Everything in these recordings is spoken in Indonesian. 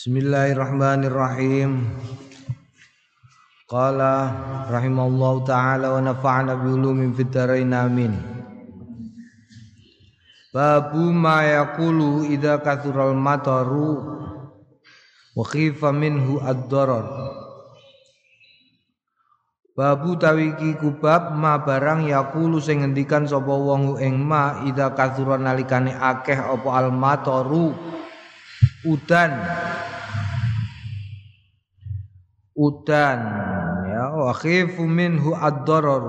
Bismillahirrahmanirrahim. Qala rahimallahu taala wa nafa'ana bi ulumin fid dharain amin. Babu ma yaqulu idza kathural mataru wa khifa minhu ad-darar. Babu tawiki kubab ma barang yaqulu sing ngendikan sapa wong ing ma idza kathura nalikane akeh apa al mataru udan. Udan. Ya wa khifu minhu ad-darar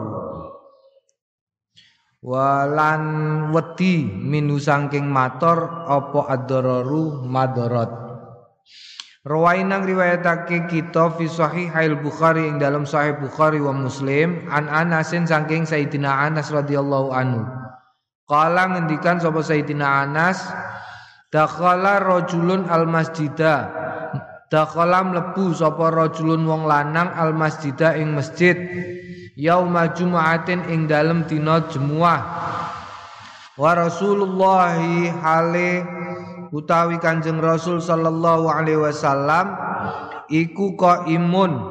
walan wedi minu saking mator apa ad-dararu? Madarat. Rawainang riwayatake kita fi sahih Hail Bukhari ing dalam sahih Bukhari wa Muslim an Anasin saking Sayyidina Anas radhiyallahu anhu. Kala ngendikan sapa Sayyidina Anas dakhala rajulun al masjida. Dakhala mlebu sapa rajulun wong lanang al masjida ing masjid. Yauma jumu'atin ing dalem dina Jumat wa Rasulullah hale utawi Kanjeng Rasul sallallahu alaihi wasallam iku imun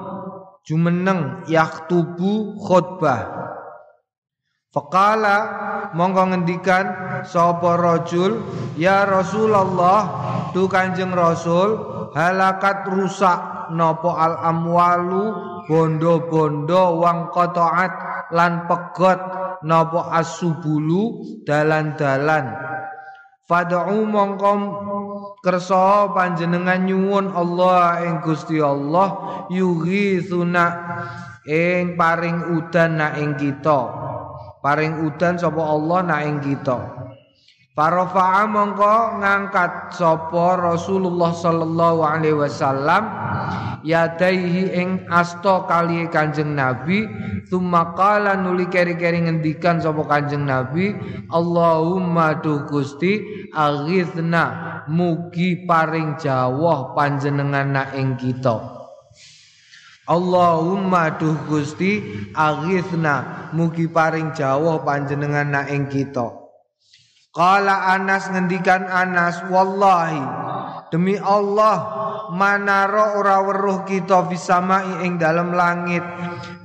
jumeneng yaktubu khutbah Faqala mongko ngendikan sapa rajul ya Rasulullah tu Kanjeng Rasul halakat rusak nopo al amwalu bondo-bondo wang kotoat lan pegot nopo asubulu dalan-dalan Fad'u mongko kersa panjenengan nyuwun Allah ing Gusti Allah yughithuna ing paring udan na ing kita. Paring udan sapa Allah na ing kita. Parafa'a mongko ngangkat sapa Rasulullah sallallahu alaihi wasallam yadaihi ing asta kali Kanjeng Nabi tsumma qala nuli keri-keri ngendikan sapa Kanjeng Nabi Allahumma duh Gusti aghithna mugi paring jawah panjenengan na ing kita Allahumma duh Gusti aghithna mugi paring jawah panjenengan na ing kita. Kala Anas ngendikan Anas wallahi demi Allah manaro ora weruh kita fisamai ing dalam langit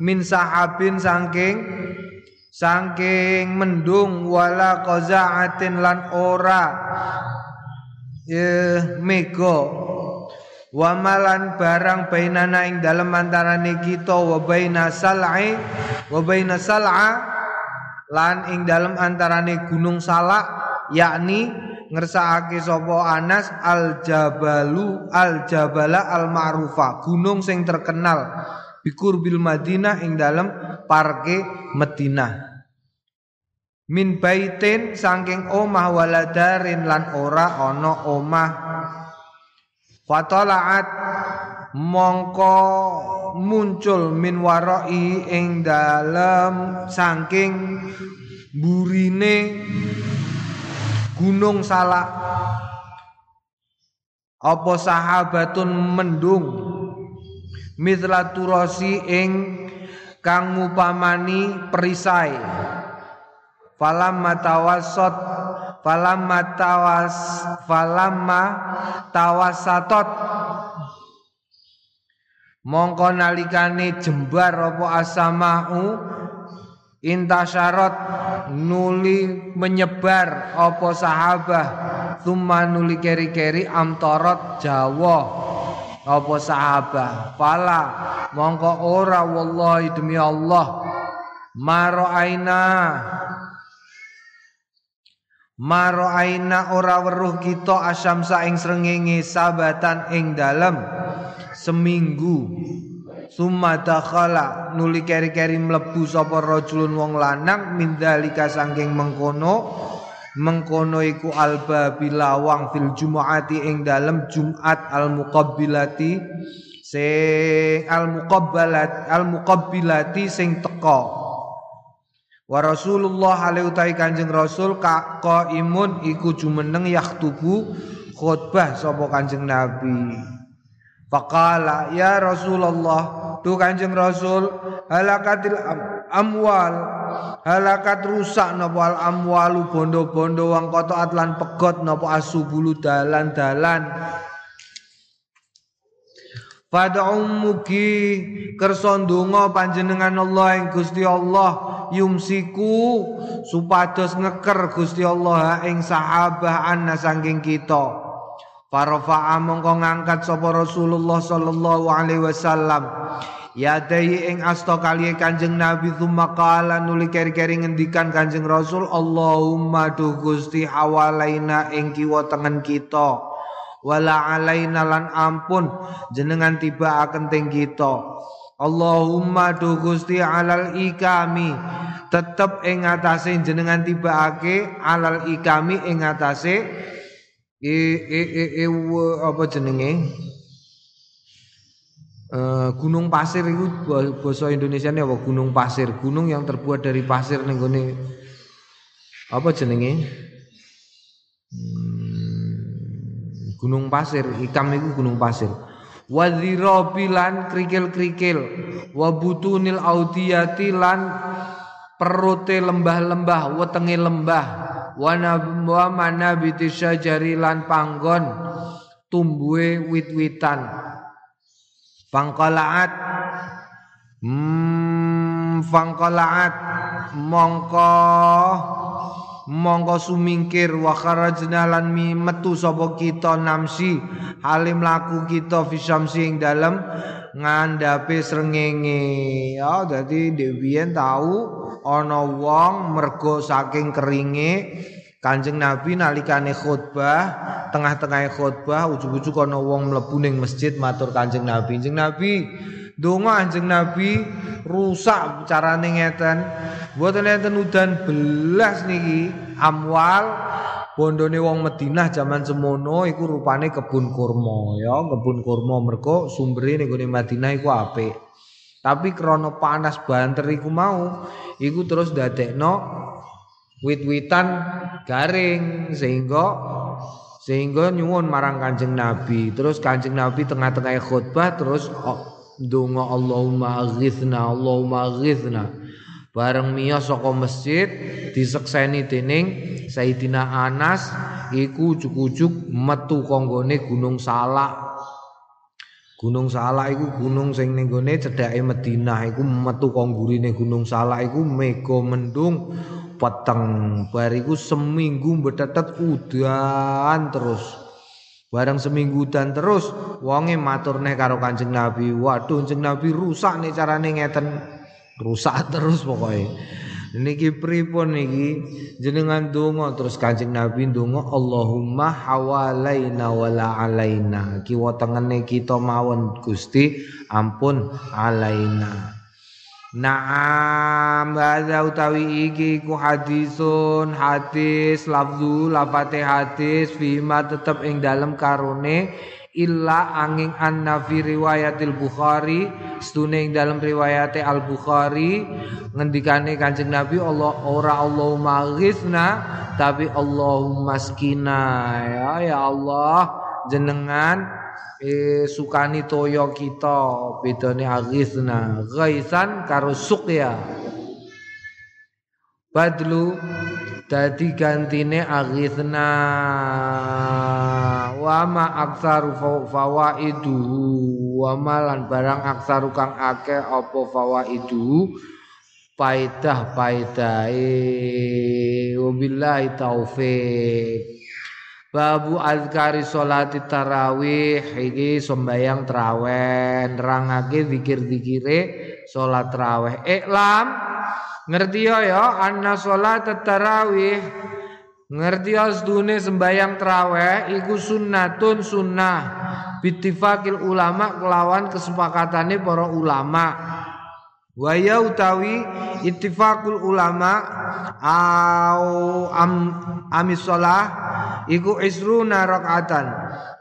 min sahabin saking saking mendung wala qazaatin lan ora eh mega wa malan barang bainana ing dalam antarane kita wa baina sal'i wa baina sal'a lan ing dalam antarane gunung salak yakni ngersakake sapa Anas al Jabalu al Jabala al Ma'rufa gunung sing terkenal bikur bil Madinah ing dalam parke Madinah min baitin saking omah waladarin lan ora ana omah fatalaat mongko muncul min waroi ing dalam saking burine gunung salak. Apa sahabatun mendung? Mithla turasi ing kang upamani perisai. Falam matawassat falam matawas falam tawasatot. Mongko nalikane jembar apa asamau intasyarat nuli menyebar apa sahabah thumma nuli keri-keri amtorot Jawa apa sahabah. Fala mongko ora wallahi demi Allah. Maro aina maro aina ora weruh kita asyamsa ing srengenge sabatan ing dalem. Seminggu. Summa dakhala. Nuli keri-keri mlebu sapa rajulun wong lanang mindalika sangking mengkono. Mengkono iku alba bilawang fil jumuati ing dalem Jumat al muqabbilati sing al muqabbalat al muqabbilati sing teka Wa Rasulullah alaihi utai Kanjeng Rasul ka imun iku jumeneng yaktubu khutbah sapa Kanjeng Nabi. Faqala ya Rasulullah tu Kanjeng Rasul halakatil amwal halakat rusak napa al amwalu bondo-bondo wang koto atlan pegot napa asubulu dalan-dalan Mugi kersa ndonga panjenengan Allah ing Gusti Allah yumsiku supados ngeker Gusti Allah ing sahabah anna sangking kita. Farafa'a mongko ngangkat sapa Rasulullah sallallahu alaihi wasallam Ya dayi ing asta kali Kanjeng Nabi tsumma qala nuli keri-keri ngendikan Kanjeng Rasul Allahumma duh Gusti hawalaina ing kiwa tengen kita wala alaina lan ampun. Jenengan tiba akan teng kita. Allahumma duh Gusti alal ikami. Tetep ing atase jenengan ake alal ikami ing atase. E e e, e apa jenenge? Uh, gunung pasir itu bahasa Indonesia ini apa gunung pasir? Gunung yang terbuat dari pasir nih apa jenenge? Hmm, gunung pasir ikam itu gunung pasir. Wadhirobilan krikil-krikil wabutunil audiyati lan perute lembah-lembah wetenge lembah. Wa mana bitisajari lan panggon tumbuhe wit-witan. Fangkalaat Hmm mongko mongko sumingkir wa kharajna lan mi metu sapa kita namsi halim laku kita fisamsi ing dalem ngandhape srengenge ya dadi Dewian tahu ana wong mergo saking keringe Kanjeng Nabi nalikane khutbah, tengah-tengah khutbah ujug-ujug ana wong mlebu ning masjid matur Kanjeng Nabi. Kanjeng Nabi donga Kanjeng Nabi rusak carane ngeten. Mboten enten udan belas niki amwal bondone wong Madinah zaman semono iku rupane kebun kurma ya, kebun kurma mergo sumbere ning Madinah iku apik. Tapi krana panas banter iku mau iku terus dadekno wit-witan garing sehingga sehingga nyuwun marang Kanjeng Nabi. Terus Kanjeng Nabi tengah-tengah khutbah terus oh, donga Allahumma aghithna Allahumma aghithna. Bareng miyos saka masjid disekseni dening Sayyidina Anas iku ujug-ujug metu konggone Gunung Salak. Gunung Salak iku gunung sing ning gone cedhake Madinah iku metu konggurine Gunung Salak iku mega mendung peteng bariku seminggu betetet udan terus bareng seminggu dan terus wonge matur neh karo Kanjeng Nabi. Waduh Kanjeng Nabi rusak nih carane ngeten. Rusak terus pokoknya niki pripun niki? Jenengan donga terus Kanjeng Nabi donga Allahumma hawalaina wala alaina kiwa tengene kita mawon Gusti ampun alaina Naam hadza utawi iki ku hadisun hadis lafzu lafate hadis fima tetep ing dalem karone illa angin anna fi riwayatil Bukhari stune ing dalam riwayate Al Bukhari ngendikane Kanjeng Nabi Allah ora Allahumma ghizna tapi Allahumma skina ya ya Allah jenengan e sukani toyo kita bedane aghizna ghaisan karo suqya. Badlu dadi gantine aghizna wa ma aksaru fawaidu. Wa malan barang aksaru kang akeh apa fawaidu? Paidah paidahe wabillahi taufik Babu azkari sholati tarawih iki sembayang traweh nerangake zikir-zikire salat tarawih. Iklam ngerti ya ya anna salat tarawih ngerti sedune sembayang tarawih iku sunnatun sunnah bittifaqil ulama kelawan kesepakatane para ulama. Waya utawi ittifaqul ulama au am amisolah iku isruna rakaatan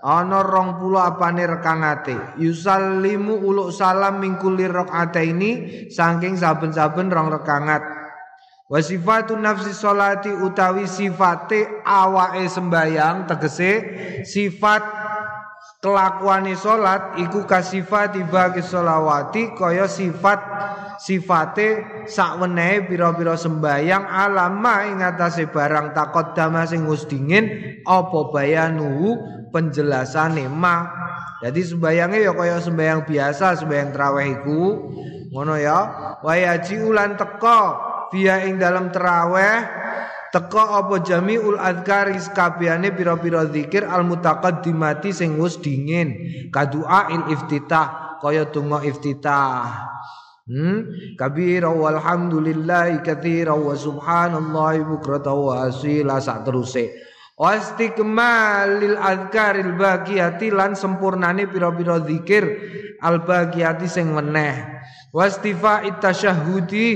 ana 20 apane rekangate yusallimu uluk salam mingkuli ini saking saben-saben rong rekangat. Wa sifatun nafsi solati utawi sifate awake sembayang tegese sifat kelakuane salat iku kasifati bagi solawati kaya sifat sifate sakwenehe pira-pira sembayang alama ing atase barang takot sing wis dingin apa bayanuhu penjelasane ma Jadi sembayange ya kaya sembayang biasa, sembayang traweh iku. Ngono ya. Wa yaji ulan teka via ing dalam traweh teka apa jamiul adzkari sakabehane pira-pira zikir al mutaqaddimati sing wis dingin kadua il iftitah kaya donga iftitah Hmm? Kabira walhamdulillahi katsira wa subhanallahi bukrata wa asila sak teruse. Wastikmalil adkaril baqiyati lan sempurnane pira-pira zikir al baqiyati sing meneh. Wastifa itasyahudi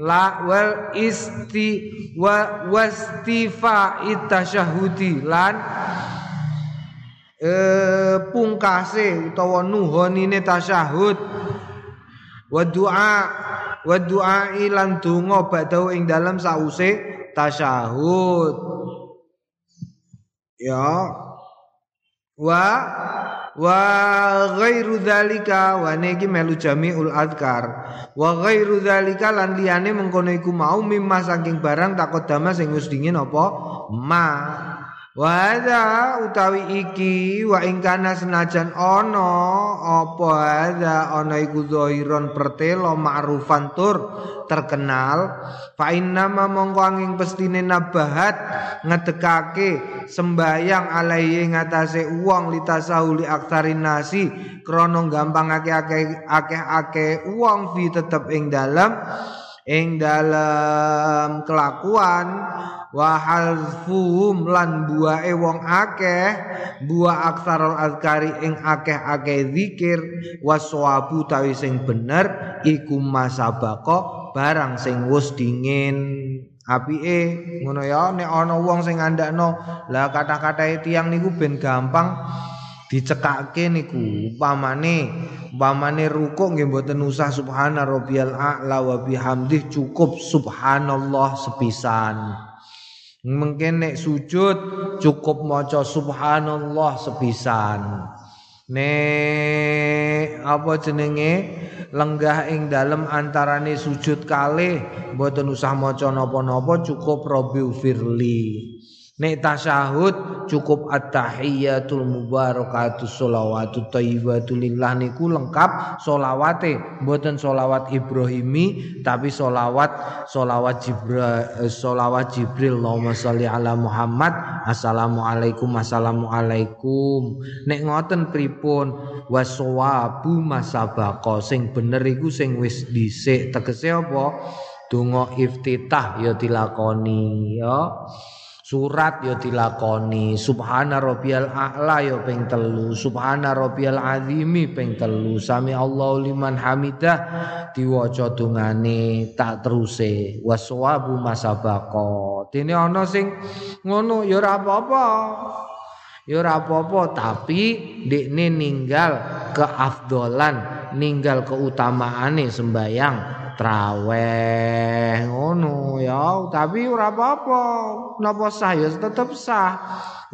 la wal isti wa wastifa itasyahudi lan eh pungkase utawa nuhonine tasyahud wa du'a wa du'a ilan donga badau ing dalam sause tasyahud. Ya. Wa wa ghairu dzalika wa niki melu jamiul adkar wa ghairu dzalika lan liyane mengkono iku mau mimma saking barang takodama sing wis dingin apa? Ma Wada utawi iki wa ingkana senajan ono apa ada ono iku zahiron pertelo ma'rufan tur terkenal. Fa inna mongko angin pestine nabahat ngedekake sembayang alaihi ngatasé wong litasahuli aksarin nasi krana gampang akeh-akeh akeh-akeh wong fi tetep ing dalem ing dalam kelakuan wa halfuhum lan buae wong akeh buah aksarul azkari ing akeh-akeh zikir waswabu tawi sing bener iku masabako barang sing wis dingin. Apike ngono ya nek ana wong sing ngandakno lah kata-kata tiang niku ben gampang dicekake niku umpamane umpamane rukuk nggih mboten usah subhana rabbiyal a'la wa bihamdih cukup subhanallah sepisan. Mungkin nek sujud cukup maca subhanallah sepisan. Nek apa jenenge lenggah ing dalem antarane sujud kalih mboten usah maca napa-napa cukup rabbi firli Nek tasyahud cukup at-tahiyatul mubarakatus sholawatu thayyibatu lillah niku lengkap solawate mboten solawat Ibrahimi tapi solawat solawat Jibril eh, solawat Jibril. Allahumma sholli ala Muhammad. Assalamualaikum assalamualaikum. Nek ngoten pripun? Waswabu masabaqo sing bener iku sing wis dhisik. Tegese apa? Donga iftitah ya dilakoni ya Surat ya dilakoni Subhana rabbiyal a'la ya ping telu Subhana rabbiyal azimi ping telu. Sami Allahu liman hamidah diwaca dungane tak teruse. Waswabu masabaqo dene ana sing ngono ya ora apa-apa. Ya ora apa-apa tapi ndekne ninggal keafdolan ninggal keutamaane sembayang traweh ngono ya. Tapi ora apa-apa. Napa sah? Ya tetep sah.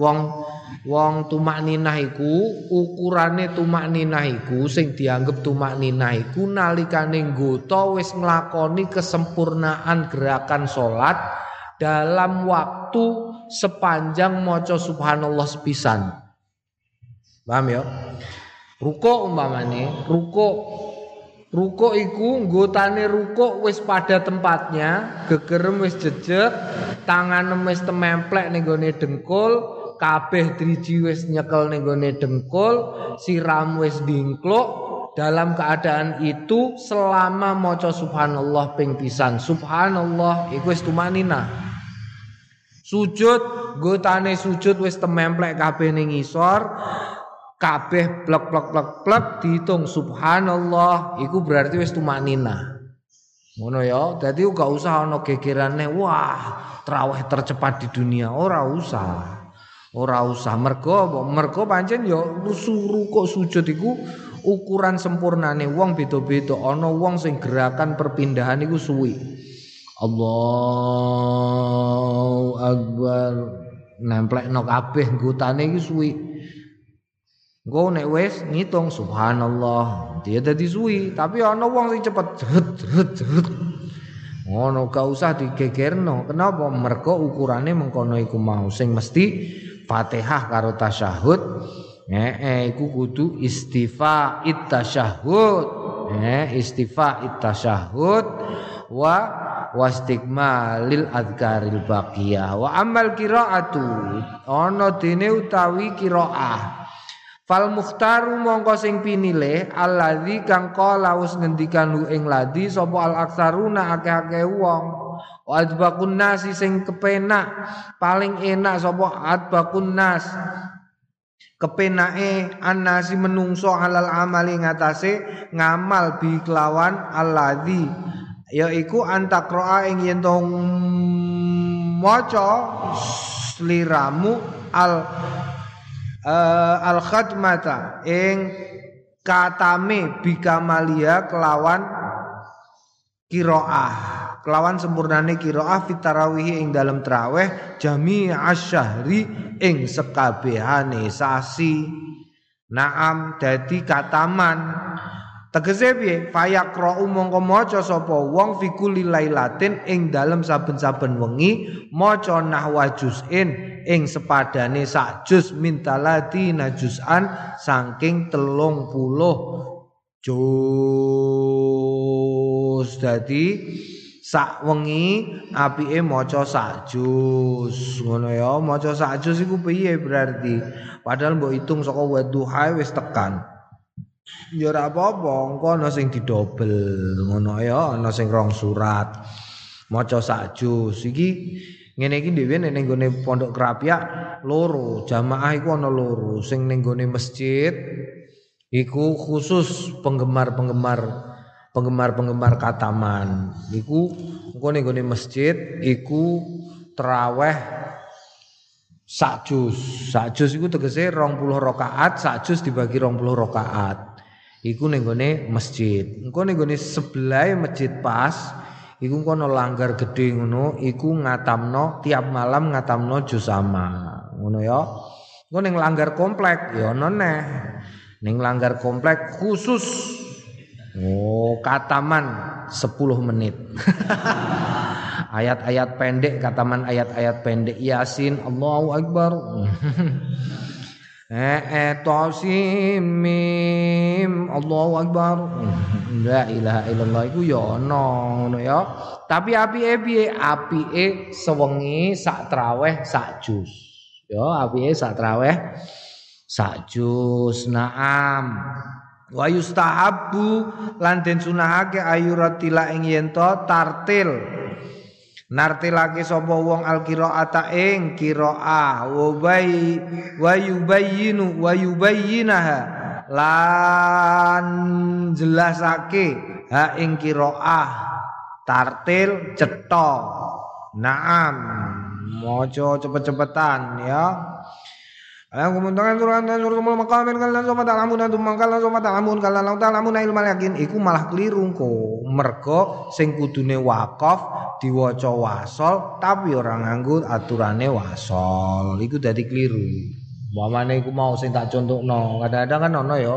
Wong wong tumak ninah iku ukurane tumak ninah iku sing dianggep tumak ninah iku nalikane nggota wis nglakoni kesempurnaan gerakan salat dalam waktu sepanjang maca subhanallah sepisan. Paham ya? Ruko umpamane ruko Ruko iku nggotane ruko wis pada tempatnya, gegerem wis jejeg, tangan wis tememplek ning gone dengkul, kabeh driji wis nyekel ning dengkul, siram wis dingkluk. Dalam keadaan itu selama maca subhanallah ping pisan. Subhanallah iku wis tumanina. Sujud, gotane sujud wis tememplek kabeh ning isor kabeh plek plek plek plek dihitung subhanallah. Iku berarti wis tumanina. Ngono ya dadi gak usah ana gegerane wah traweh tercepat di dunia. Ora usah. Ora usah. Mergo mergo pancen ya suruh kok sujud iku ukuran sempurnane. Wong beda-beda. Ana wong sing gerakan perpindahan iku suwi. Allahu akbar. Nemplekno kabeh nggutane iki suwi Engko nek wis ngitung subhanallah, dia dadi suwi, tapi ana wong sing cepet jret jret jret. Ngono gak usah digegerno. Kenapa? Mergo ukurane mengkono iku mau sing mesti Fatihah karo tasyahud Eh, eh iku kudu istifa ittasyahud. Eh, istifa ittasyahud wa wastigma lil adkaril baqiyah wa amal qiraatu ana dene utawi qiraah fal mukhtaru mongko sing pinilih alladzi kang qala wis ngendikan lu ing ladi sapa al aksaruna akeh-akeh wong. Wa adbaqun nasi sing kepenak paling enak sapa adbaqun nas. Kepenake anasi menungso halal amali ngatasé ngamal bi kelawan alladzi yaiku antakroa ing yen maca sliramu al uh, al khadmata ing katame bikamalia kelawan kiroah. Kelawan sempurnane kiroah fitarawih ing dalam traweh jami asyahri ing sekabehane sasi. Naam dadi kataman Tegese piye? Fayaqra'u mongko maca sapa wong fi kulli lailatin ing dalem saben-saben wengi maca nahwa juz'in ing sepadane sak juz mintalati najuzan saking telung puluh juz. Dadi sak wengi apike maca sak juz. Ngono ya, maca sak juz iku piye berarti? Padahal mbok hitung saka wadduha wis tekan. Ya ora apa-apa, engko ana sing didobel ngono ya, ana sing rong surat. Maca sak juz iki ngene iki dhewe ning gone pondok Krapyak loro, jamaah iku ana loro. Sing ning gone masjid iku khusus penggemar-penggemar penggemar-penggemar kataman. Iku engko ning gone masjid iku traweh sak juz. Sak juz iku tegese 20 rakaat, sak juz dibagi 20 rakaat. Iku ning gone masjid. Engko ning gone sebelah masjid pas, iku kono langgar gede ngono, iku ngatamno tiap malam ngatamno juz sama. Ngono ya. Engko ning langgar komplek ya ono neh. Ning langgar komplek khusus Oh, kataman 10 menit. ayat-ayat pendek, kataman ayat-ayat pendek Yasin, Allahu Akbar. Eh, eh tosim mim Allahu akbar. La ilaha illallah iku ya ana ngono ya. Tapi apike piye? Apike sewengi sak traweh sak jus. Ya apike sak traweh sak jus. Naam. Wa yustahabbu lan den sunahake ayuratila ing yen tartil nartilake sapa wong alqiraata ing qiraah wa bay wa yubayyinu wa yubayyinaha lan jelasake ha ing qiraah tartil cetha. Naam maca cepet-cepetan ya Alam kumuntangan suruhan dan suruh tumul makamin kalian sofa ta'lamun dan tumang kalian sofa ta'lamun kalian lau ilmal yakin iku malah keliru ko mergo sing kudune wakaf diwaca wasol tapi orang nganggo aturane wasol. Iku dadi keliru. Mamane iku mau sing tak contohno kadang-kadang kan ono ya.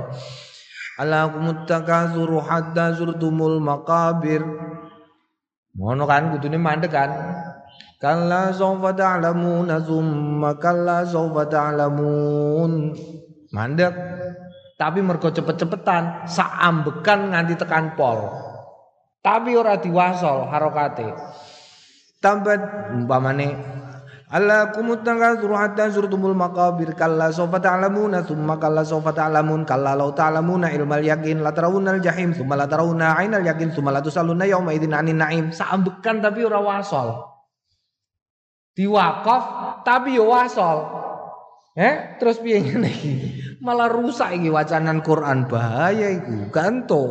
Ala kumuttakazuru hatta zurtumul makabir. Ngono kan kudune mandek kan Kalla sawfa ta'lamuna thumma kalla sawfa ta'lamun. Mandek. Tapi mergo cepet-cepetan, saambekan nganti tekan pol. Tapi ora diwasol harokate. Tambah umpamane Allah kumut tangazuru hatta zurtumul maqabir kalla sawfa ta'lamuna thumma kalla sawfa ta'lamun kalla law ta'lamuna ilmal yakin la tarawunal jahim thumma la tarawuna ainal yakin thumma la tusalluna yawma idzin 'anin na'im saambekan tapi ora wasol diwakaf tapi yo wasol. Eh, terus piye ngene? Malah rusak iki wacanan Quran bahaya iku. Ganto.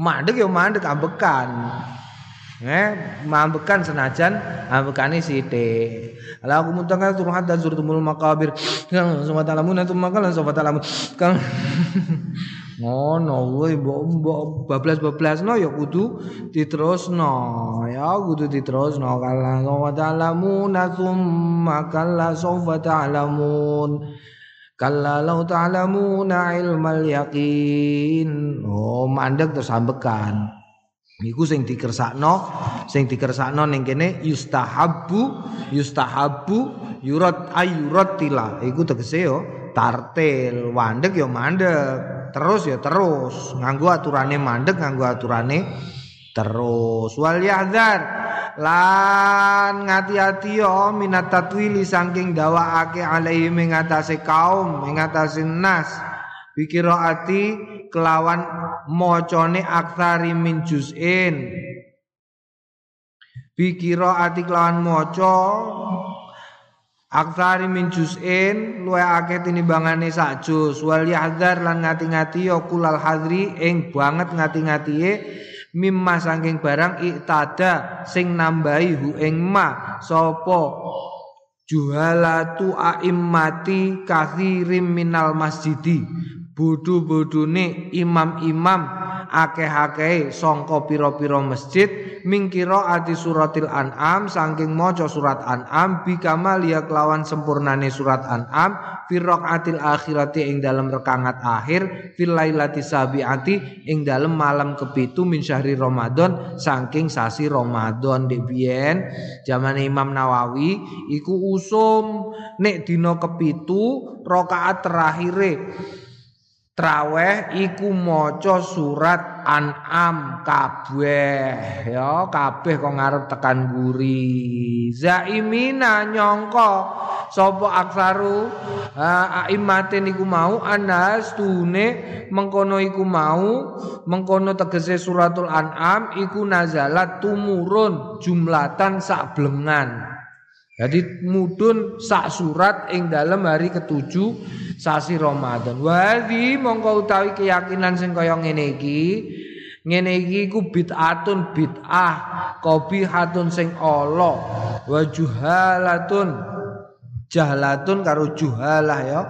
Mandek yo mandek ambekan. Eh, mambekan senajan ambekane sithik. Ala aku muntanga turun hatta zurtumul maqabir. Yang semua talamun itu makalan sobat talamun. Kang ngono kuwi mbok bablas-bablasno ya kudu diterusno. Ya kudu diterusno. Kala wa ta'lamuna tsumma kalla sawfa ta'lamun. Kalla law ta'lamuna ilmal yaqin oh mandek terus ambekan Iku sing dikersakno, sing dikersakno ning kene yustahabbu, yustahabbu yurat ayurat tila. Iku tegese yo tartil, wandek ya mandek, terus ya terus. Nganggo aturane mandek, nganggo aturane terus. Wal yahdar lan ngati-ati yo minat tatwili saking dawaake alaihi mengatasi kaum, mengatasi nas. ati kelawan mocone aksari min juz'in. ati kelawan moco Aksari min juz'in luwe akeh tinimbangane sak juz. Wal yahdar lan ngati-ngati ya kulal hadri ing banget ngati-ngatie mimma saking barang iktada sing nambahi hu ing ma sapa? Juhalatu aimmati kathirim minal masjidi. Bodho-bodhone imam-imam akeh-akeh sangka pira-pira masjid mingkira ati suratil an'am saking maca surat an'am bi kamalia kelawan sempurnane surat an'am fi raqatil akhirati ing dalam rekangat akhir fil lailati sabiati ing dalam malam kepitu min syahri ramadan saking sasi ramadan. Di biyen zaman Imam Nawawi iku usum nek dina kepitu rakaat terakhire Traweh iku maca surat An'am kabeh. Ya kabeh kok ngarep tekan guri zaimina nyongko sapa aksaru? Aimatin iku mau anas tune mengkono iku mau. Mengkono tegese suratul An'am iku nazalat tumurun jumlatan sak blengan jadi mudun sak surat ing dalam hari ketujuh sasi Ramadan. Wadi mongko utawi keyakinan sing kaya ngene iki, ngene iki ku bid'atun bid'ah, qabihatun sing ala, wa juhalatun jahlatun karo juhalah ya.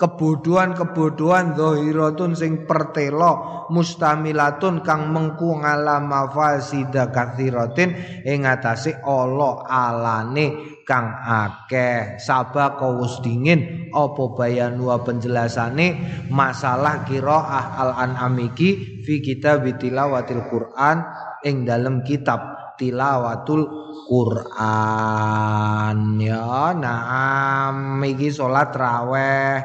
Kebodohan-kebodohan zahiratun sing pertelo mustamilatun kang mengku ngalama fasida kathiratin ing atase ala alane kang akeh. Sabak wis dingin apa bayanu penjelasane masalah qiraah al-an'am iki fi kitab tilawatil Quran ing dalam kitab tilawatul Quran. Ya naam. Iki salat raweh.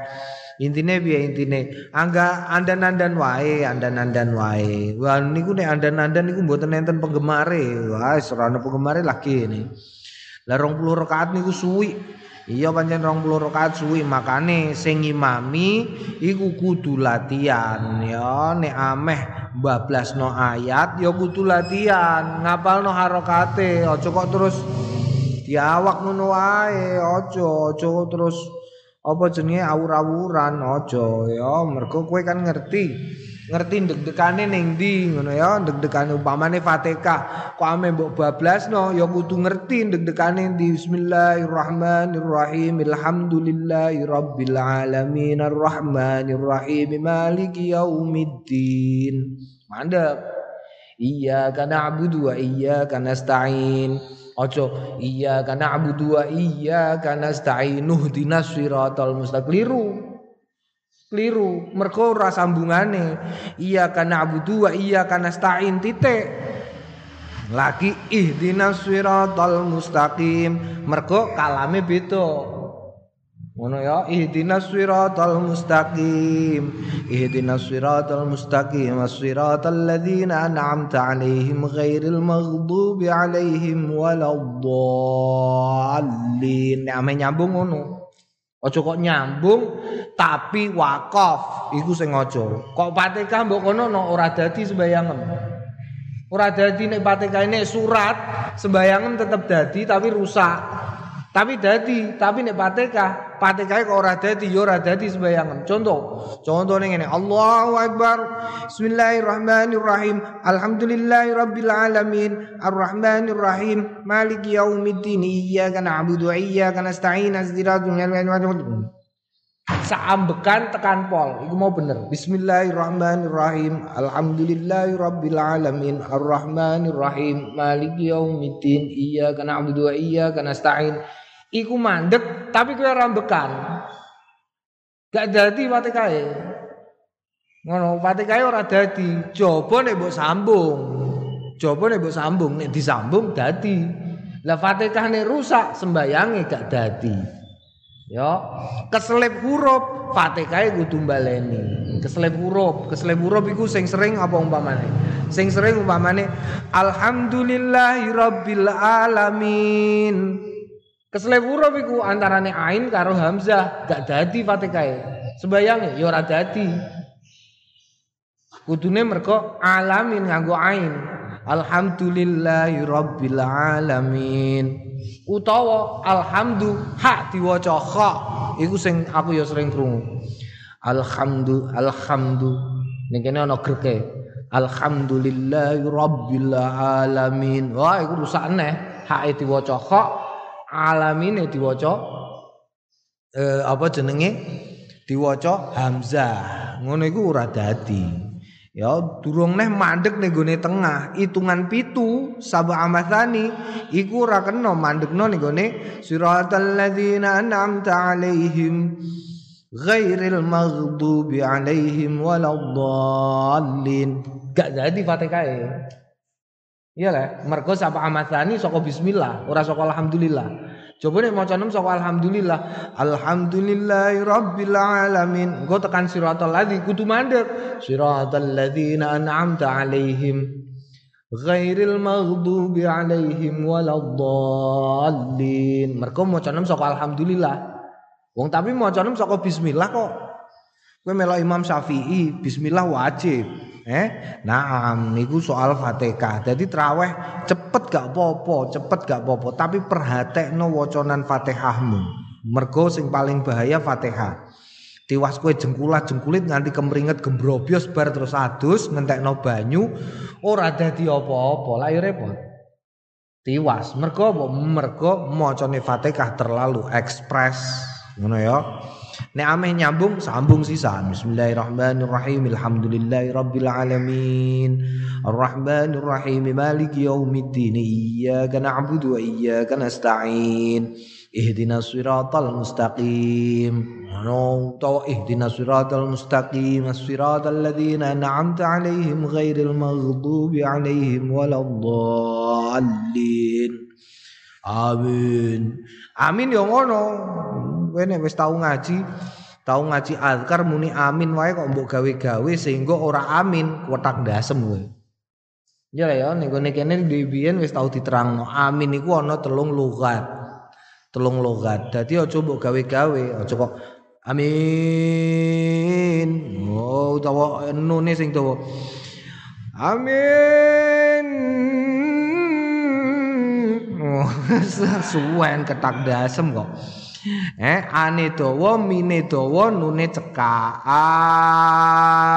Intine piye intine? Angga andan-andan wae andan-andan wae. Wah niku nek andan-andan niku mboten enten penggemare. Wah ora ana penggemare lagi ini. Lah 20 rakaat niku suwi Iya pancen 20 rakaat suwi. Makane sing ngimami iku kudu latihan. Ya nek ameh bablasno ayat ya kudu latihan. Ngapalno harokate aja kok terus diawak ngono wae. Aja aja terus apa jenenge awur-awuran. Aja ya. Mergo kowe kan ngerti ngerti deg-degane ning ndi ngono ya? Deg-degane umpamane Fatihah kok ame mbok bablasno? Ya kudu ngerti deg-degane ndi. Bismillahirrahmanirrahim. Alhamdulillahi rabbil alamin arrahmanirrahim. Maliki yaumiddin. Mandek Iya karena abudu wa iya karena stain Ojo. Iya karena abudu wa iya karena stain Nuhdinas siratal mustaqliru Keliru, mergo ora sambungane. Iya kana abudu wa iya kana stain titik. Lagi ihdinas siratal mustaqim. Mergo kalame beda. Ngono ya, ihdinas siratal mustaqim. Ihdinas siratal mustaqim, as-siratal ladzina an'amta 'alaihim ghairil maghdubi 'alaihim waladdallin. Nyambung ngono. Aja kok nyambung tapi wakaf iku sing aja. Kok Fatihah mbok kono no, ora dadi sembayangan. Ora dadi nek Fatihah ini surat sembayangan tetap dadi tapi rusak. Tapi dadi, tapi nek Fatihah, Fatihah kok ora dadi ya ora dadi sembayangan. Contoh, contoh ning ngene, Allahu Akbar. Bismillahirrahmanirrahim. Alhamdulillahirabbil alamin. Arrahmanirrahim. Maliki yaumiddin. Iyyaka na'budu wa iyyaka nasta'in. Ihdinash Saambekan tekan pol, iku mau bener. Bismillahirrahmanirrahim. Alhamdulillahirabbil alamin. Arrahmanirrahim. Maliki yaumiddin. Iyyaka na'budu wa iyyaka nasta'in iku mandek tapi kowe ora. Gak dadi patikae. Ngono, patikae ora dadi. Coba nek mbok sambung. Coba nek mbok sambung, nek disambung dadi. Lah Fatihah nek rusak sembayange gak dadi. Ya, keselip huruf Fatihah kudu baleni. Keselip huruf, keselip huruf iku sing sering apa umpamane? Sing sering umpamane alhamdulillahirabbil alamin. Keselip huruf iku antarane ain karo hamzah, gak dadi Fatihah. Sembayang ya ora dadi. Kudune mergo alamin nganggo ain. Alhamdulillahirabbil alamin. Utawa alhamdu hak diwaca kha. Iku sing aku ya sering krungu. Alhamdu alhamdu. Ning kene ana greke alhamdulillahirabbil alamin. Wah iku rusak aneh hak diwaca kha alamin diwaca eh, apa jenenge diwaca hamzah ngono iku ora dadi Ya durung neh mandek ning gone tengah, hitungan pitu sab'a amathani iku ora kena mandekno ning gone siratal ladzina an'amta 'alaihim ghairil maghdubi 'alaihim waladdallin. Gak jadi Fatihah. Iya lah, mergo sab'a amathani saka bismillah, ora saka alhamdulillah. Coba nih mau nem saka alhamdulillah. Alhamdulillahi rabbil alamin. Engko tekan siratal ladzi kudu mandek. Siratal ladzina an'amta alaihim ghairil maghdubi alaihim waladdallin. Mergo maca nem saka alhamdulillah. Wong tapi maca nem saka bismillah kok. Kowe melok Imam Syafi'i, bismillah wajib. Eh, naam niku soal Fatihah. Jadi traweh cepet gak popo, cepet gak popo, tapi perhatekno wacanan Fatihahmu. Mergo sing paling bahaya Fatihah. Tiwas kue jengkulah jengkulit nganti kemeringet gembrobios bar terus adus ngentekno banyu ora dadi apa-apa. Lah ya repot. Tiwas. Mergo? Mergo macane Fatihah terlalu ekspres. Ngono ya. Nek ameh nyambung sambung sisan. Bismillahirrahmanirrahim. Alhamdulillahi rabbil alamin. Arrahmanir rahim. Maliki yaumiddin. Iyyaka na'budu wa iyyaka nasta'in. Ihdinas siratal mustaqim. No, tahu ihdinas siratal mustaqim. Siratal ladzina an'amta 'alaihim ghairil maghdubi 'alaihim waladdallin. Amin. Amin yo ngono. Kowe nek wis tau ngaji, tau ngaji azkar muni amin wae kok mbok gawe-gawe sehingga ora amin, kotak dasem kowe. Ya ya ning kene kene wis tau diterangno. Amin iku ana telung logat. Telung logat. Dadi aja mbok gawe-gawe, aja kok amin. Oh, utawa nune sing dawa. Amin. Suwen ketak dasem kok. Eh ane dawa mine dawa nune cekak.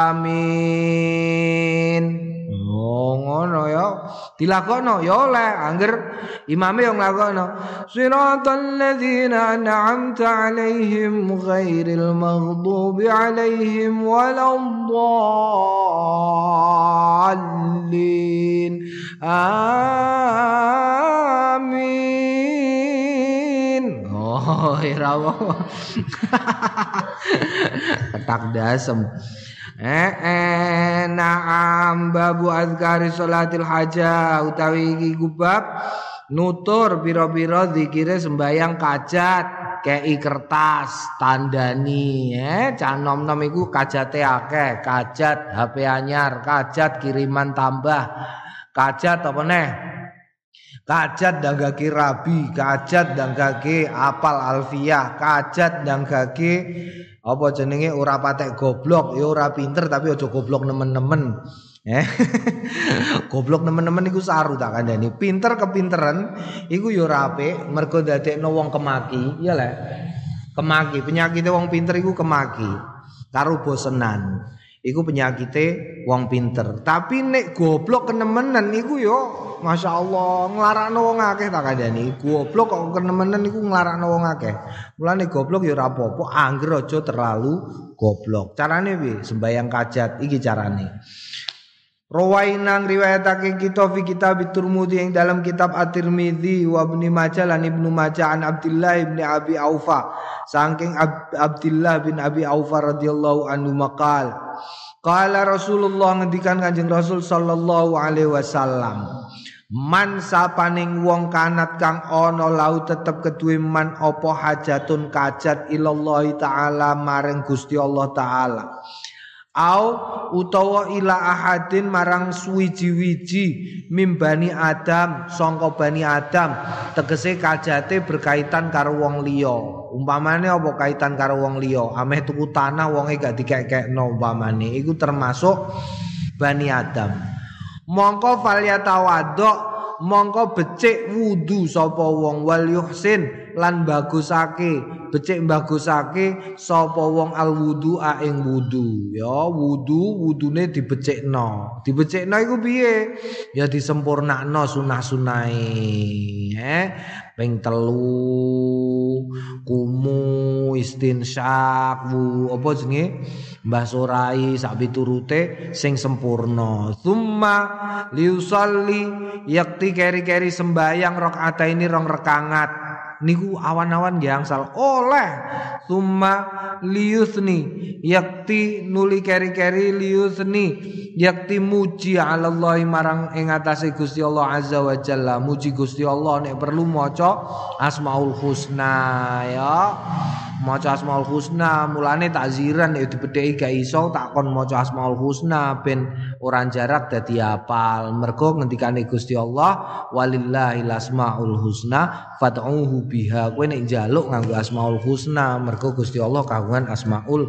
Amin. Oh ngono ya. Dilakokno ya oleh angger imame yang nglakokno. Siratal ladzina an'amta 'alaihim ghairil maghdubi 'alaihim waladdallin. Amin. Oh, irawo. Ketak dasem. Naam babu azkari salatil haja utawi iki kubab nutur pira-pira zikire sembayang kajat kei kertas tandani eh canom nom iku kajate akeh kajat HP anyar kajat kiriman tambah kajat apa neh Kajat dan gaki rabi, kajat dan gaki apal alfiah, kajat dan gaki apa jenenge ora patek goblok, ya ora pinter tapi aja goblok nemen-nemen. Eh. goblok nemen-nemen iku saru tak kandhani. Pinter kepinteran iku ya ora apik, mergo dadekno wong kemaki, ya le. Kemaki, penyakite wong pinter iku kemaki. Karo bosenan. Iku penyakite wong pinter. Tapi nek goblok kenemenan iku yo Masya Allah nglarakno wong akeh tak kandhani. Goblok kok kenemenan iku nglarakno wong akeh. Mulane goblok ya ora apa-apa, angger aja terlalu goblok. Carane piye? Sembayang kajat iki carane. Rawainang riwayatake kita fi kitab Tirmidzi yang dalam kitab At-Tirmidzi wa Ibnu Majah lan Ibnu Majah an Abdullah bin Abi Aufa saking Ab Abdullah bin Abi Aufa radhiyallahu anhu maqal Qala Rasulullah ngendikan Kanjeng Rasul sallallahu alaihi wasallam Man sapaning wong kanat kang ana lau tetep keduwe man apa hajatun kajat ilallahi taala maring Gusti Allah taala. Au utawa ila ahadin marang suwiji-wiji mimbani Adam sangka bani Adam tegese kajate berkaitan karo wong liya. Umpamane apa kaitan karo wong liya? Ameh tuku tanah wonge gak dikek-kekno umpamane iku termasuk bani Adam. mongko falyatawaddo mongko becik wudu sapa wong wal yuhsin lan bagusake becik bagusake sapa wong al wudu ing wudu. Ya wudu wudune dibecikno. Dibecikno iku piye? Ya disempurnakno sunah-sunahe eh? Ping telu kumu istinsyak wu apa jenenge? Mbah sorai sak piturute sing sempurna. Summa liusalli yakti keri-keri sembayang rakaat ini rong rekangat niku awan-awan gangsal. Oleh. Summa liusni yakti nuli keri-keri liusni yakti muji Allah marang ing atase Gusti Allah azza wa jalla. Muji Gusti Allah nek perlu maca asmaul husna ya. Maca asmaul husna. Mulane takziran ya dibedheki gak iso tak kon maca asmaul husna. Ben ora jarak dadi apal. Mergo ngendikane Gusti Allah walillahil asmaul husna fad'uhu biha. Kowe nek njaluk nganggo asmaul husna mergo Gusti Allah kagungan asmaul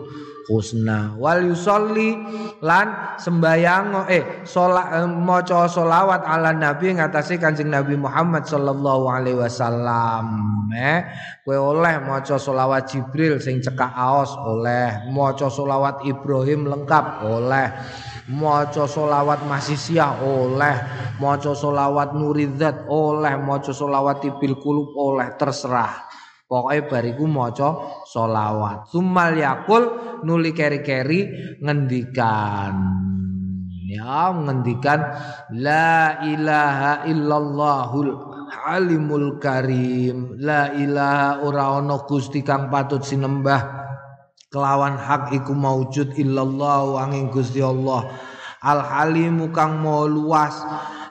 husna. Wal yusolli lan sembayang eh sholat eh, maca solawat ala nabi ngatasi kanjeng nabi Muhammad sallallahu alaihi wasallam. Eh kowe oleh maca solawat Jibril sing cekak aos oleh. Maca solawat Ibrahim lengkap oleh maca solawat masisiyah oleh maca solawat nuridzat oleh maca solawat tibil kulub oleh terserah Pokoknya bariku maca solawat. Sumal yakul nuli keri-keri ngendikan. Ya ngendikan la ilaha illallahul halimul karim. La ilaha ora Gusti kang patut sinembah kelawan hak iku maujud illallah angin Gusti Allah. Al halimu kang mau luas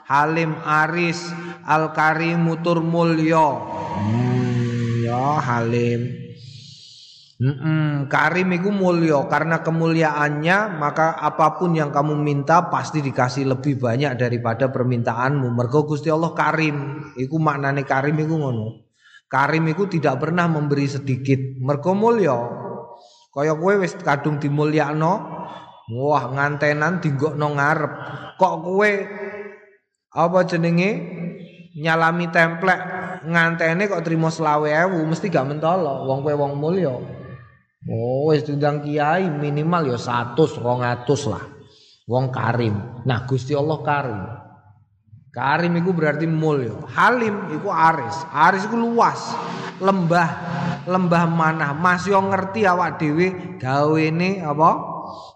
Halim aris Al karimu tur mulya. Hmm. ya Halim. Mm-mm, karim itu mulia karena kemuliaannya maka apa pun yang kamu minta pasti dikasih lebih banyak daripada permintaanmu. Mergo Gusti Allah karim. Iku maknane karim iku ngono. Karim iku tidak pernah memberi sedikit. Mergo mulia. Kaya kowe wis kadung dimulyakno, wah ngantenan dinggokno ngarep. Kok kowe apa jenenge nyalami templek ngantene kok trimo selawe mesti gak mentolo. Wong kowe wong mulya. Oh wis diundang kiai minimal ya 100 200 lah. Wong karim. Nah Gusti Allah karim karim itu berarti mulya. Halim itu aris. Aris itu luas lembah lembah mana masih ngerti awak dhewe gawene apa?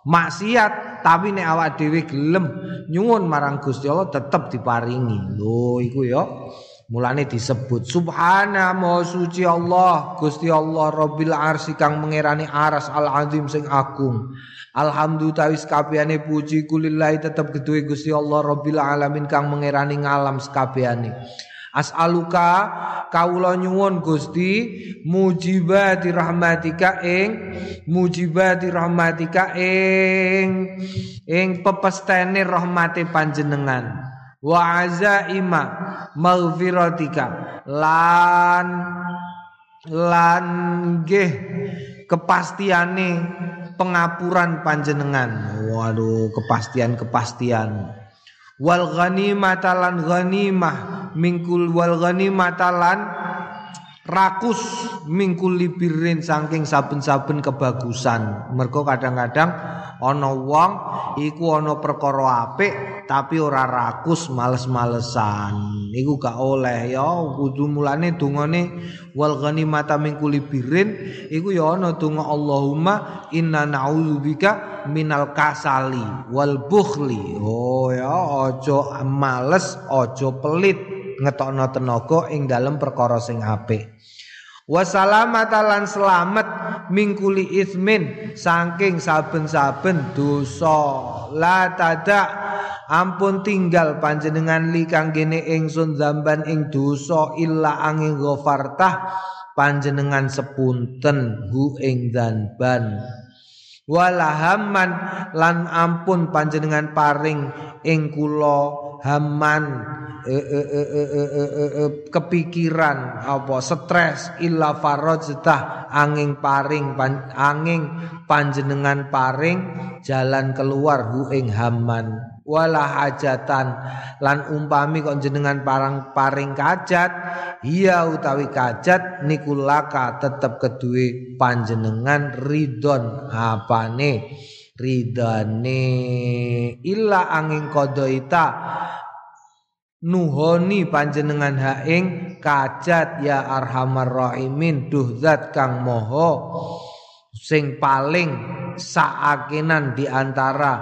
Maksiat tapi nek awak dhewe gelem nyuwun marang Gusti Allah tetep diparingi. Lho iku ya Mulane disebut subhana ma suci Allah Gusti Allah Rabbil arsy kang mengerani aras al azim sing agung. Alhamdulillah wis kabehane puji kulillahi tetep gedhe Gusti Allah Rabbil alamin kang mengerani ngalam sekabehane. As'aluka kawula nyuwun Gusti mujibati rahmatika ing mujibati rahmatika ing ing pepestene rahmate panjenengan wa azaima maghfiratika. Lan lan nggih kepastiane pengapuran panjenengan. Waduh kepastian-kepastian. Wal ghanimata lan ghanimah. Mingkul wal ghanimata lan rakus mingkul libirin saking saben-saben kebagusan. Mergo kadang-kadang ana wong iku ana perkara apik tapi ora rakus males-malesan. Iku gak oleh ya. Kudu mulane dungane wal ghanimata mingkul libirin iku ya ana donga Allahumma inna na'udzubika minal kasali wal bukhli. Oh ya aja males aja pelit ngetokno tenaga ing dalam perkara sing apik. Wasalamatalan selamat mingkuli ismin saking saben-saben dosa. La tada Ampun tinggal panjenengan li kanggene ingsun zamban ing dosa illa angin ghafartah panjenengan sepunten hu ing zamban. Walahaman lan ampun panjenengan paring ing kula haman e, e, e, e, e, e, e, e kepikiran apa stres illa farajtah angin paring pan, angin panjenengan paring jalan keluar hu ing haman wala hajatan. Lan umpami kok jenengan parang paring kajat iya utawi kajat niku laka tetep kedue panjenengan ridon apane ridane illa angin kodoita nuhoni panjenengan haing kajat ya arhamar rahimin duh zat kang moho sing paling saakenan di antara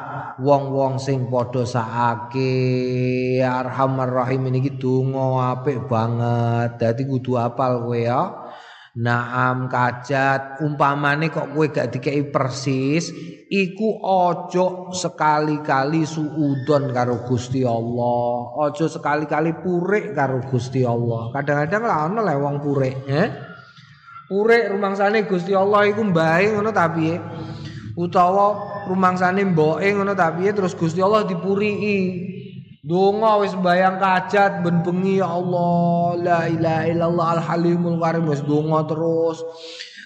wong-wong sing padha saake. Arhamar rahim ini donga apik banget. Dadi kudu apal kowe ya. Naam kajat. Umpamane kok kowe gak dikei persis iku ojo sekali-kali suudon karo Gusti Allah. Ojo sekali-kali purik karo Gusti Allah. Kadang-kadang lah ana le wong purik eh. Urek rumangsane Gusti Allah iku mbae ngono ta piye? Utawa rumangsane mboke ngono ta piye? Terus Gusti Allah dipurii. Donga wis bayang kajat ben bengi ya Allah la ilaha illallah al halimul karim wis terus.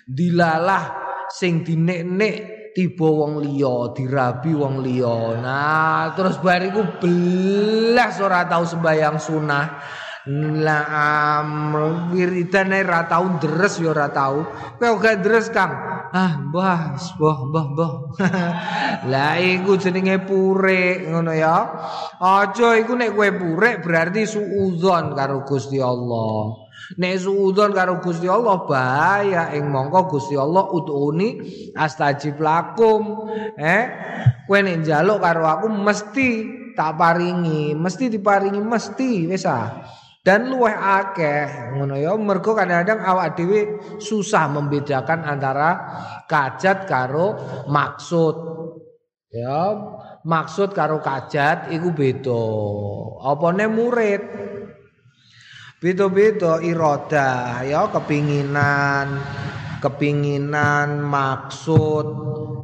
Dilalah sing dinek-nek tiba wong liya dirabi wong liya. Nah terus bariku belas ora tau sembayang sunah Naam wiridane ra tau deres ya ora tau. Kowe ora deres Kang. Ah, mbah, mbah, mbah, mbah. Lah iku jenenge purik ngono ya. Aja iku nek kowe purik berarti suudzon karo Gusti Allah. Nek suudzon karo Gusti Allah bahaya ing mongko Gusti Allah utuni astajib lakum. Eh, kowe nek njaluk karo aku mesti tak paringi, mesti diparingi mesti wis ah. Dan luweh akeh ngono ya mergo kadang-kadang awak dhewe susah membedakan antara kajat karo maksud. Ya maksud karo kajat iku beda. Apane murid? Beda-beda iroda ya kepinginan kepinginan maksud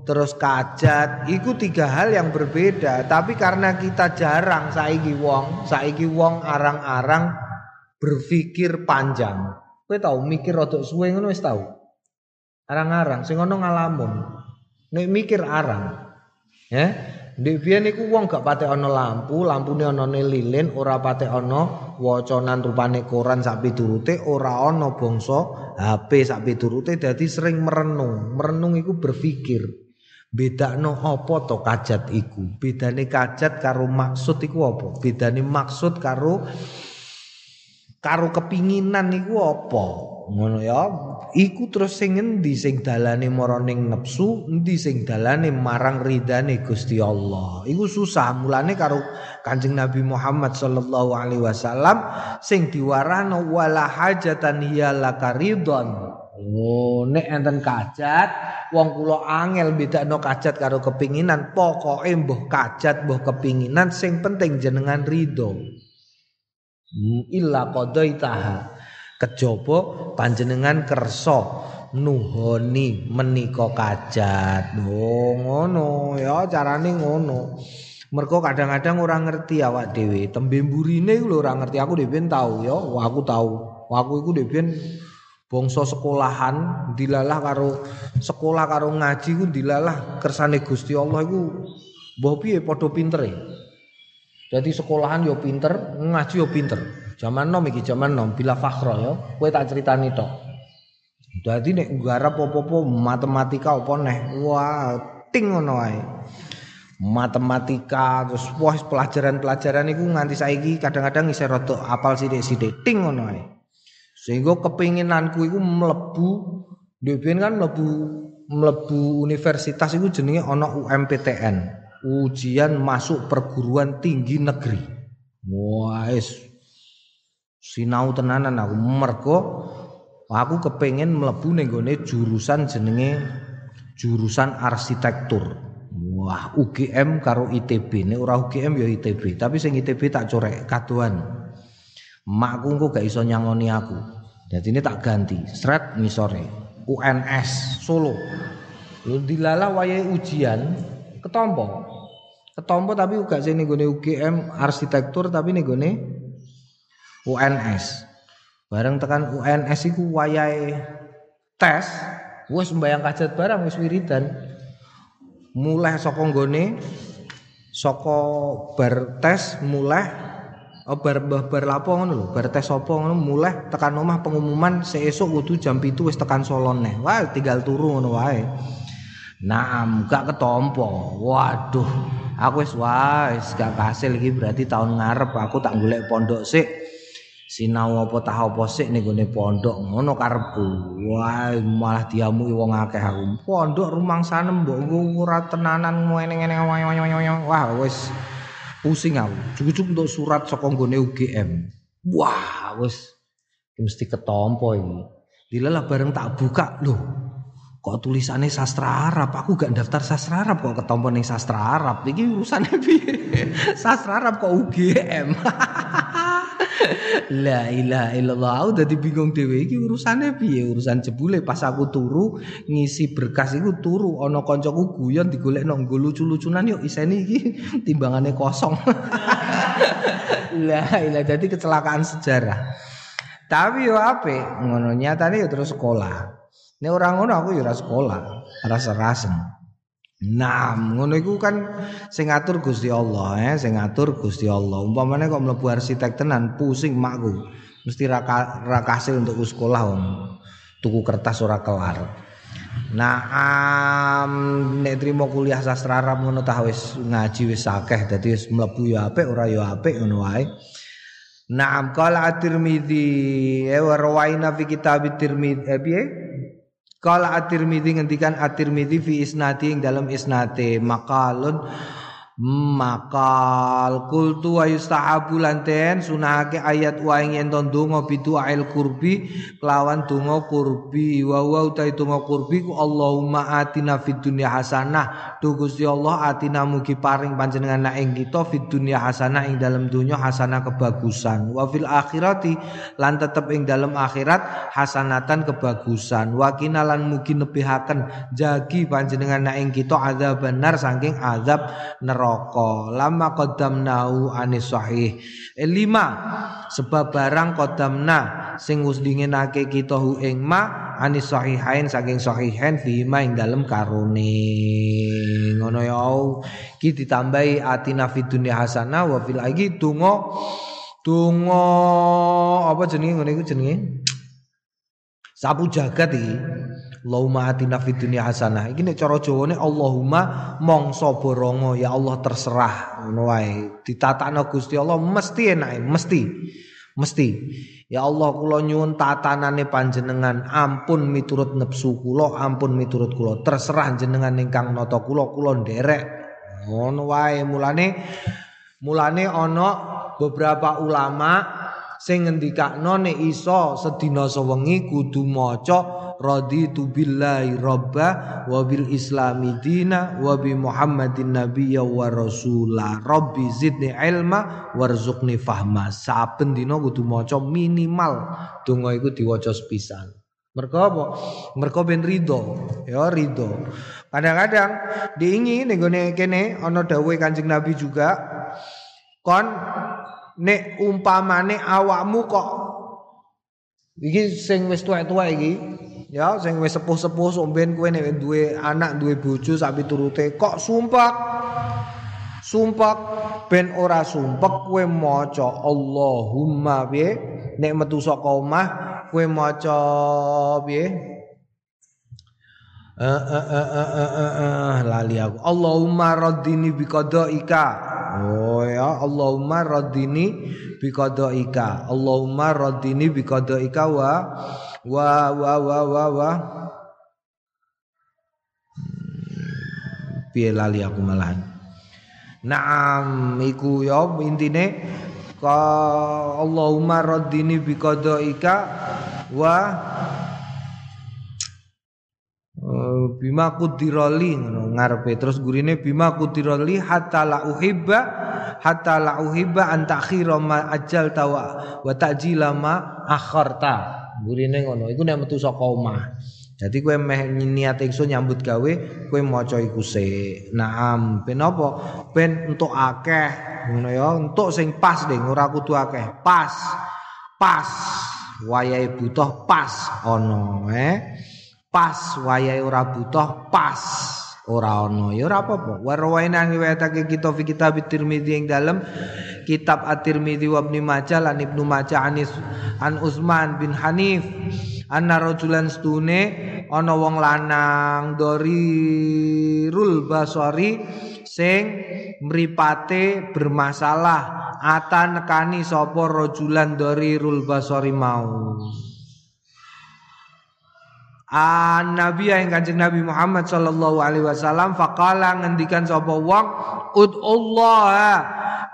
terus kajat iku tiga hal yang berbeda. Tapi karena kita jarang saiki wong saiki wong arang-arang berpikir panjang. Kowe tau mikir rada suwe ngono wis tau. Arang-arang sing ngono ngalamun. Nek mikir arang. Ya, Ndek biyen iku wong gak patek ana lampu, lampune ana lilin, ora patek ana wacanan rupane koran sak piturute, ora ana bangsa HP sak piturute dadi sering merenung. Merenung iku berpikir. Bedakno apa to kajat iku? Bedane kajat karo maksud iku apa? Bedane maksud karo karo kepinginan niku apa? Ngono ya. Iku terus sing endi sing dalane marang nepsu endi sing dalane marang ridane Gusti Allah? Iku susah. Mulane karo Kanjeng Nabi Muhammad sallallahu alaihi wasallam sing diwarano wala hajatan hiya lakaridon Oh, nek enten kajat, wong kula angel bedakno kajat karo kepinginan. Pokoke mbuh kajat, mbuh kepinginan sing penting jenengan ridho. Illa qadaitaha. Kejaba panjenengan kersa nuhoni menika kajat. Oh ngono ya carane ngono. Mergo kadang-kadang ora ngerti awak dhewe. Tembe mburine lho ora ngerti. Aku dhewe tau ya. Aku tau. Aku iku dhewe bangsa sekolahan dilalah karo sekolah karo ngaji ku dilalah kersane Gusti Allah iku. Mbah piye? Padha pintere Jadi sekolahan yo pinter, ngaji yo pinter. Zaman nom iki zaman nom bila fakhro yo. Kowe tak critani tok. Dadi nek nggarap apa-apa matematika apa neh. Wah, ting ngono. Matematika terus wah pelajaran-pelajaran iku nganti saiki kadang-kadang isih rada apal sithik-sithik ting ngono wae. Sehingga kepinginanku iku mlebu Dewen kan mlebu mlebu universitas iku jenenge ana UMPTN. Ujian masuk perguruan tinggi negeri. Wah, es sinau tenanan aku mergo aku kepengen mlebu ning jurusan jenenge jurusan arsitektur. Wah, UGM karo ITB. Nek ora UGM ya ITB, tapi sing ITB tak corek kaduan. Makku engko gak iso nyangoni aku. Jadi ini tak ganti. Sret sore. UNS Solo. Lu dilala wayahe ujian ketompo. Ketompo tapi gak sing nggone UGM arsitektur tapi ning gone UNS. Bareng tekan UNS iku wayahe tes, wis mbayang kajat barang wis wiridan mulai saka nggone saka bar tes mulai oh, bar bar, bar lapo ngono lho tes ngono mulai tekan omah pengumuman seesuk kudu jam 7 wis tekan Solon neh wah tinggal turu ngono wae Naam gak ketompo. Waduh aku wis wis gak kasil iki berarti tahun ngarep. Aku tak golek pondok sik. Sinau apa tah apa sik ning gone pondok ngono karepku. Wah malah diamuki wong akeh aku. Pondok rumangsanem mbok ora tenanan ngene-ngene wah wis pusing aku. Cukup untuk surat saka gone UGM wah wis. Mesti ketompo iki. Dilalah bareng tak buka loh kok tulisannya sastra Arab aku gak daftar sastra Arab kok ketompo ning sastra Arab iki urusane piye sastra Arab kok UGM La ilaha illallah. Aku dadi bingung dhewe iki urusane piye? Urusan jebule pas aku turu ngisi berkas iku turu ana kancaku guyon digolekno nggo lucu-lucunan yuk iseni iki timbangane kosong. La ilaha dadi kecelakaan sejarah. Tapi yo apik ngono nyatane yo terus sekolah. Nek ora ngono aku ora sekolah, rasa rasem. Nah, ngono iku kan sing ngatur Gusti Allah, eh, sing ngatur Gusti Allah. Umpamane kok mlebu arsitek tenan, pusing makku. Mesti ra ra untuk sekolah om. Tuku kertas ora kelar. Nah, um, nek trimo kuliah sastra Arab ngono tah wis ngaji wis akeh dadi wis mlebu ya apik ora ya apik ngono wae. Naam qala at-Tirmidzi eh, wa rawaina fi kitab at-Tirmidzi eh? Kala At-Tirmidzi ngendikan At-Tirmidzi fi isnati ing dalam isnate maqalun makal kultu wa yustahabu lanten sunahake ayat wa ing yen donga bitu ail kurbi kelawan donga kurbi wa wa utai donga kurbi ku Allahumma atina fid dunya hasanah. Tu Gusti Allah atina mugi paring panjenengan ing kita fid dunya hasanah ing dalam dunya hasanah kebagusan. Wa fil akhirati lan tetep ing dalam akhirat hasanatan kebagusan. Wa kinalan mugi nebihaken jagi panjenengan ing kita azab benar saking azab neraka neraka. Lama qaddamnahu anis sahih. E lima. Sebab barang qaddamna sing wis dingenake kita hu ing ma anis sahihain saking sahihain fi ma ing dalem karone. Ngono ya ki ditambahi fid dunya hasanah wa fil lagi tungo tungo apa jenenge? Ngene iku jenenge? Sapu jagat iki Allahumma atina fid dunya hasanah. Iki nek cara Jawane Allahumma mongso borongo ya Allah terserah ngono wae. Ditatakno Gusti Allah mesti enake, mesti. Mesti. Ya Allah kula nyuwun tatanane panjenengan ampun miturut nepsu kula, ampun miturut kula. Terserah jenengan ingkang nata kula, kula nderek. Ngono wae mulane mulane ana beberapa ulama sing ngendikakno nek iso sedina sewengi kudu maca raditu billahi robba wa bil islami dina wa bi muhammadin nabiyya wa rasula. Rabbi zidni ilma warzuqni fahma. Saben dina kudu maca minimal. Donga iku diwaca sepisan. Mereka apa? Mereka ben rido, ya rido. Kadang-kadang diingin nih kene ana dawuhe Kanjeng Nabi juga kon nek umpamane awakmu kok iki sing wis tuwek-tuwek iki ya sing wis sepuh-sepuh somben kowe nek duwe anak duwe bojo sak piturute kok sumpek? Sumpek. Ben ora sumpek kowe maca Allahumma piye? Nek metu saka omah kowe maca piye? Eh, eh, eh, lali aku. Allahumma raddini biqadaika ya. Allahumma raddini biqadaika. Allahumma raddini biqadaika wa wa wa wa wa wa. Piye lali aku malahan? Naam iku ya intine ka Allahumma raddini biqadaika wa bima kudiroli ngono ngarepe. Terus gurine bima kudiroli hatta la uhibba hatta la uhibba an takhira ma ajal tawa wa ta'jila ma akharta. Gurine ngono iku nek metu saka omah. Jadi kowe meh niat ingsun nyambut gawe kowe maca iku sik. Naam ben apa? Ben entuk akeh ngono ya. Entuk sing pas ding ora kudu akeh. Pas pas. Wayahe butuh pas ana eh? Pas wayahe ora butuh pas ora ana ya ora apa-apa. Warwaina riwayatake kita fi kitab Tirmizi ing dalem. Kitab At-Tirmizi wa Ibnu Majah lan Ibnu Majah anis an Utsman bin Hanif. Anna rajulan stune ana wong lanang dari rul basari sing mripate bermasalah. Ata nekani sapa rajulan dari rul basari mau An Nabi yang kanjeng Nabi Muhammad sallallahu alaihi wasallam faqala ngendikan sapa wong udullah.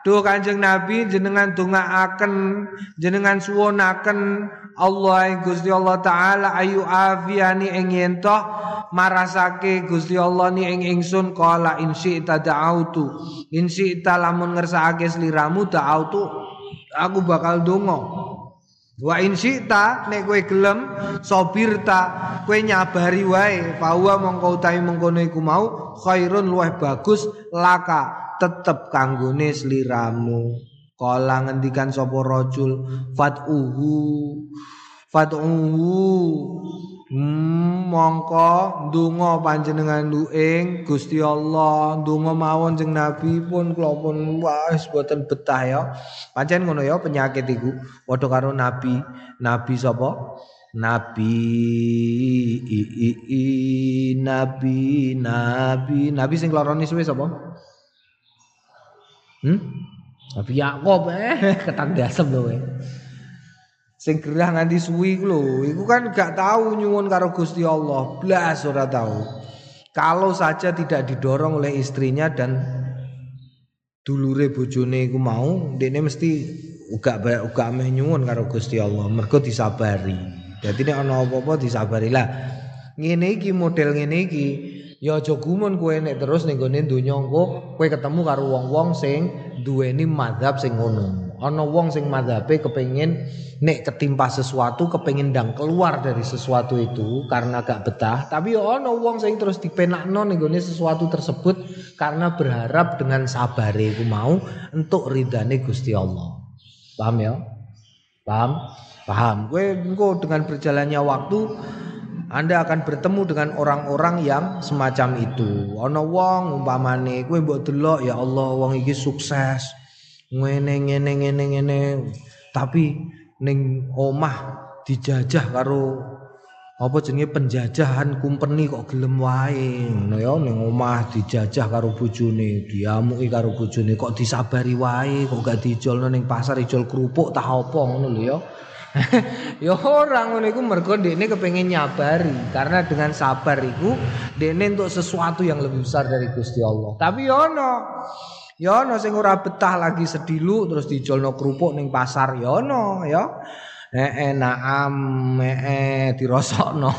Duh kanjeng Nabi jenengan dongaaken jenengan suwonaken Allah Gusti Allah taala ayu afiani ing yen marasake Gusti Allah ni ing ingsun qala insi tada'autu insi lamun ngersakake sliramu ta'autu aku bakal donga Wa in syi'ta nek kowe gelem sabirta kowe nyabari wae bahwa mongko utahe mengkono iku mau khairun luwih bagus laka tetep kanggone sliramu. Kala ngendikan sapa rajul fat'uhu fat'uhu mongko ndonga panjenengan ing Gusti Allah, ndonga mawon jeng Nabi pun kula pun wis boten betah ya. Pancen ngono ya penyakit iku. Padha karo Nabi, Nabi sapa? Nabi i, i, i, Nabi Nabi Nabi sing lorone suwe sapa? Hmm? Nabi Yakub eh ketandasem lho kowe sing gerah nganti suwi lho. Iku kan gak tahu nyuwun karo Gusti Allah. Blas ora tahu. Kalau saja tidak didorong oleh istrinya dan dulure bojone iku mau dene mesti uga uga meh nyuwun karo Gusti Allah. Mergo disabari. Dadi nek ana apa-apa disabari. Lah ngene iki model ngene iki ya aja gumun kowe nek terus ning gone donya engko kowe ketemu karo wong-wong sing duweni mazhab sing ngono. Ana wong sing madhabe kepengin nek ketimpa sesuatu kepengin ndang keluar dari sesuatu itu karena gak betah. Tapi ana wong sing terus dipenakno ning sesuatu tersebut karena berharap dengan sabare iku mau untuk ridane Gusti Allah. Paham ya? Paham? Paham. Gue engko dengan berjalannya waktu anda akan bertemu dengan orang-orang yang semacam itu. Ana wong umpamane kowe mbok delok ya Allah wong iki sukses. Ngene ngene ngene ngene. Tapi ning omah dijajah karo apa jenenge penjajahan kumpeni kok gelem wae. Ngono ya ning omah dijajah karo bojone diamuki karo bojone kok disabari wae kok gak dijolno ning pasar ijol kerupuk tah apa ngono lho ya ya ora ngono iku mergo dekne kepengin nyabari karena dengan sabar iku dekne untuk sesuatu yang lebih besar dari Gusti Allah tapi ya ono Ya ana sing ora betah lagi sedilu terus dijolno kerupuk ning pasar ya ana ya. Eh, eh naam eh, eh dirosokno.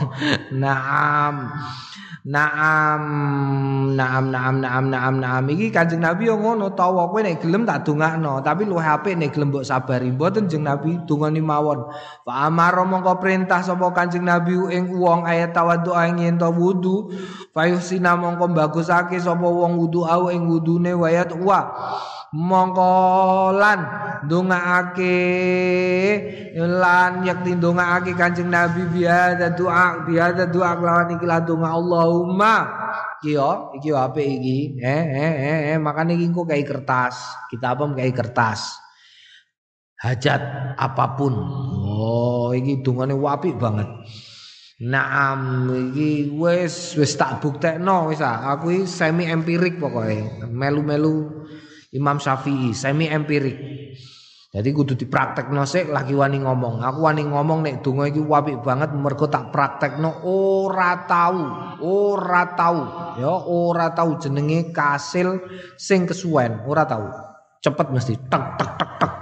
Naam. Naam, naam, naam, naam, naam, naam. Iki Kanjeng Nabi yo ngono tawa kowe nek gelem tak dongakno, tapi luwih apik nek gelem mbok sabari. Mboten Jeng Nabi dungani mawon. Fa amara mongko perintah sapa Kanjeng Nabi ing wong ayat tawadhu ing yen wudu, fa yusina mongko bagusake sapa wong wudu au ing wudune wayat wa. Mongko lan ndongaake lan yakti ndongaake Kanjeng Nabi biada doa biada doa lawan iki lah donga Allahumma. Iki yo iki apik iki. Eh eh eh, eh. makane iki kok kayak kertas kita apa kayak kertas. Hajat apa pun. Oh iki dongane apik banget. Naam iki wis wis tak buktekno wis ah. aku semi empirik pokoknya melu-melu Imam Syafi'i semi empirik. Jadi kudu dipraktekno sik lagi wani ngomong. Aku wani ngomong nek donga iki apik banget mergo tak praktekno ora tahu, ora tahu, ya ora tahu jenenge kasil sing kesuwen, ora tahu. Cepet mesti tek tek tek tek.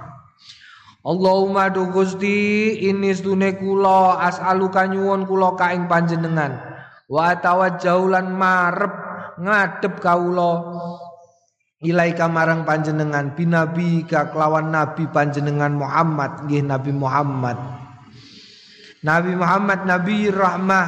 Allahumma du Gusti ini stune kula as'aluka nyuwun kula ka ing panjenengan. wa tawajjahulan marep ngadep kawula ilaika marang panjenengan binabi ka kelawan nabi panjenengan Muhammad nggih Nabi Muhammad. Nabi Muhammad Nabi rahmah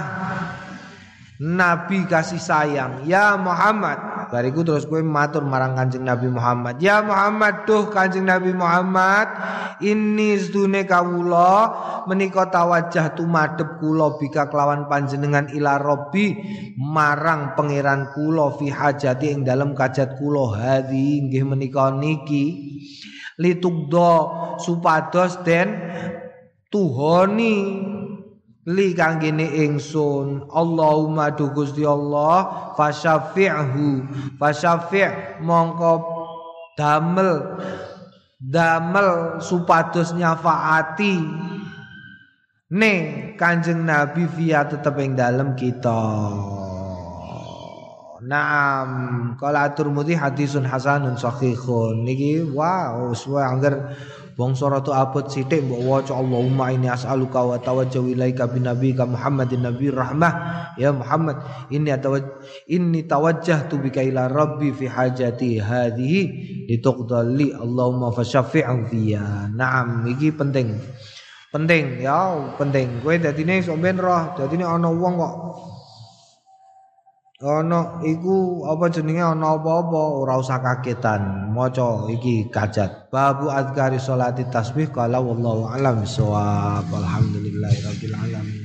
Nabi kasih sayang. Ya Muhammad. Bariku terus gue matur marang kanjeng Nabi Muhammad. Ya Muhammad tuh kanjeng Nabi Muhammad. Ini sedune kawula menika tawajjah tumadhep kula bika kelawan panjenengan ila robbi marang pangeran kula fi hajati ing dalem kajat kula. Hadi nggih menika niki. Litugdo supados den tuhoni li kanggene ingsun Allahumma du Gusti Allah fasyafi'hu. Fasyafi' mongko damel damel supados nyafaati ne Kanjeng Nabi via tetep ing dalem kita. Naam kala Turmudi hadisun hasanun sahihun niki wow suwe angger Bangsa ratu abot sithik mbok waca Allahumma inni as'aluka wa tawajjahu ilaika bi nabiyyika Muhammadin nabi rahmah. Ya Muhammad inni atawaj inni tawajjahtu bika ila rabbi fi hajati hadhihi lituqdali Allahumma fasyaffi'u fiya. Na'am iki penting. Penting ya penting. Kowe dadine sok ben roh dadine ana wong kok ana iku apa jenenge? Ana apa-apa? Ora usah kagetan maca iki kajat babu azkari sholati tasbih qala wallahu alam bisawab alhamdulillahirabbil alamin